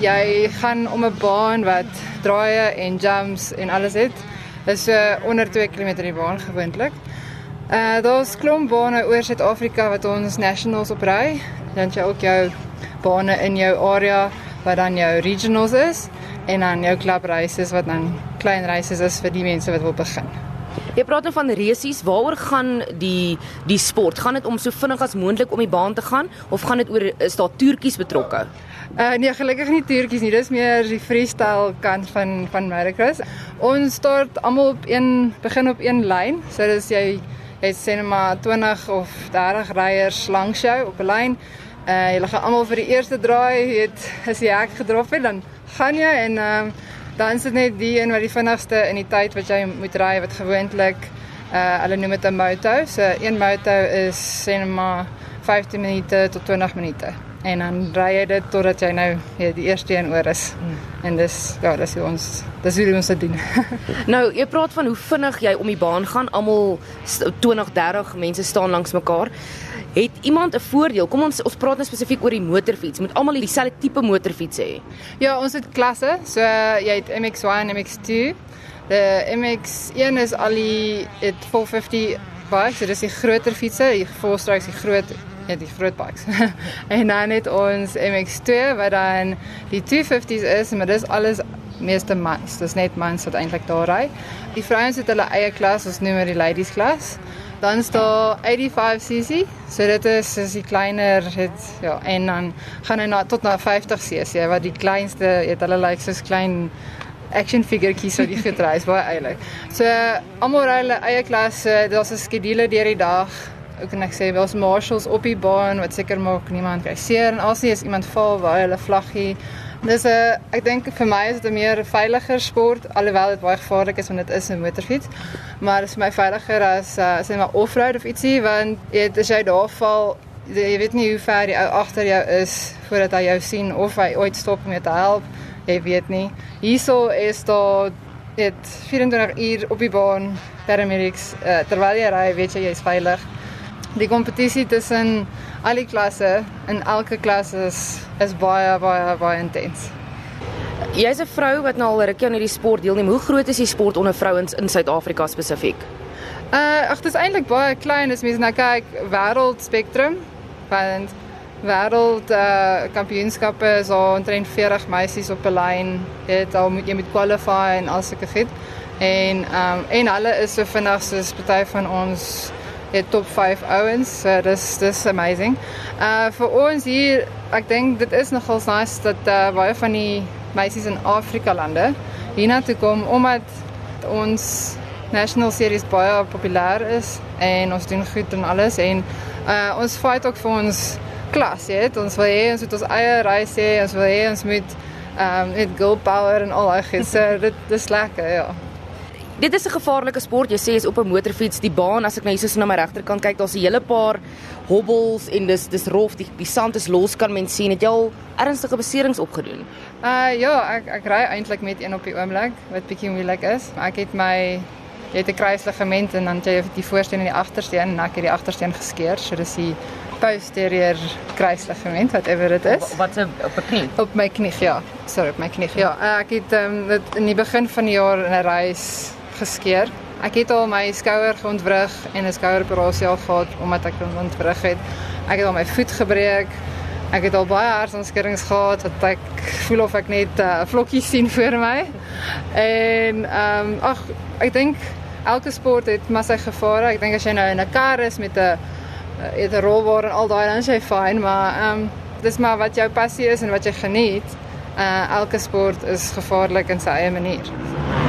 jy gaan om 'n baan wat draaie en jumps en alles het. Dis so uh, onder 2 km die baan gewoonlik. Uh daar's klomp bane oor Suid-Afrika wat ons nationals op ry. Dan jy ook jou bane in jou area wat dan jou regionals is en dan jou klubreise wat dan klein reise is vir die mense wat wil begin. Jy praat nou van resies, waaroor gaan die die sport? Gaan dit om so vinnig as moontlik om die baan te gaan of gaan dit oor is daar toertjies betrokke? Uh nee, gelukkig nie toertjies nie. Dis meer die freestyle kant van van motocross. Ons start almal op een begin op een lyn. So dis jy jy sê net maar 20 of 30 ryers langs jou op 'n lyn. Uh jy gaan almal vir die eerste draai, het as jy hek gedrop het, dan gaan jy en ehm uh, dan is dit net die een wat die vinnigste in die tyd wat jy moet ry wat gewoonlik uh hulle noem dit 'n moto. So een moto is sê net maar 15 minute tot 20 minute en dan ry jy dit totdat jy nou ja, die eerste een oor is. Hmm. En dis ja, dis hoe ons dis hoe ons dit doen. nou, jy praat van hoe vinnig jy om die baan gaan. Almal 20, 30 mense staan langs mekaar. Het iemand 'n voordeel? Kom ons ons praat nou spesifiek oor die motorfiets. Moet almal dieselfde tipe motorfiets hê? Ja, ons het klasse. So jy het MX1 en MX2. Die MX1 is al die 450 bikes, so dis die groter fietses, die volstreks die groot ja die groot bikes. en dan het ons MX2 wat dan die 250s is, maar dis alles meeste mans. Dis net mans wat eintlik daar ry. Die vrouens het hulle eie klas, ons noem dit die ladies klas. Dan is daar 85cc. So dit is is die kleiner het ja en dan gaan hy na tot na 50cc wat die kleinste het hulle lyk like, soos klein action figuretjies wat die getreis baie eilik. So almal ry hulle eie klasse, daar's 'n skedule deur die dag ook en ek sê ons marshals op die baan wat seker maak niemand kry seer en as nie is iemand val waar hulle vlaggie dis 'n ek dink vir my is dit 'n meer veiliger sport alhoewel dit baie gevaarlik is want dit is 'n motorfiets. Maar dit is vir my veiliger as uh, sê maar offroad of ietsie want jy as jy daar val jy weet nie hoe ver die ou agter jou is voordat hy jou sien of hy ooit stop om jou te help jy weet nie hierso is daar dit 24 uur op die baan paramedics uh, terwyl jy ry weet jy jy's veilig die kompetisie tussen al die klasse in elke klas is is baie baie baie intens. Jy's 'n vrou wat nou al rukkie aan hierdie sport deelneem. Hoe groot is die sport onder vrouens in Suid-Afrika spesifiek? Uh ag dit is eintlik baie klein as mens nou kyk wêreld spektrum want wêreld uh kampioenskappe is al omtrent 40 meisies op 'n lyn. Dit al moet jy met qualify en al sulke goed. En um en hulle is so vinnig soos party van ons het top 5 ouens. So dis dis amazing. Uh vir ons hier, ek dink dit is nogals nice dat uh baie van die meisies in Afrika lande hiernatoe kom omdat ons national series baie populêr is en ons doen goed en alles en uh ons fight ook vir ons klas, jy weet. Ons wil hê ons moet ons eie reis hê, ons wil hê ons moet um met girl power en al daai goed. So dit dis lekker, ja. Dit is 'n gevaarlike sport. Jy sê jy's op 'n motorfiets, die baan as ek nou hier so na my regterkant kyk, daar's 'n hele paar hobbels en dis dis rof, die, die sand is los kan mens sien. Het jy al ernstige beserings opgedoen? Uh ja, ek ek ry eintlik met een op die oomblik wat bietjie moeilik is. Ek het my jy het 'n kruisligament en dan jy die voorsteen en die agtersteen en ek het die agtersteen geskeur. So dis die posterior kruisligament whatever dit is. Wat se op 'n knie? Op my knie, ja. Sorry, op my knie. Ja, ek het um, dit in die begin van die jaar in 'n reis geskeur. Ek het al my skouer geontwrig en 'n skoueroperasie al gehad omdat ek hom ontwrig het. Ek het al my voet gebreek. Ek het al baie hartsonskeurings gehad wat ek voel of ek net 'n uh, vlokkie sien voor my. En ehm um, ag, ek dink elke sport het maar sy gevare. Ek dink as jy nou in 'n kar is met 'n het 'n rolbaar en al daai dan is jy fyn, maar ehm um, dis maar wat jou passie is en wat jy geniet. Uh elke sport is gevaarlik in sy eie manier.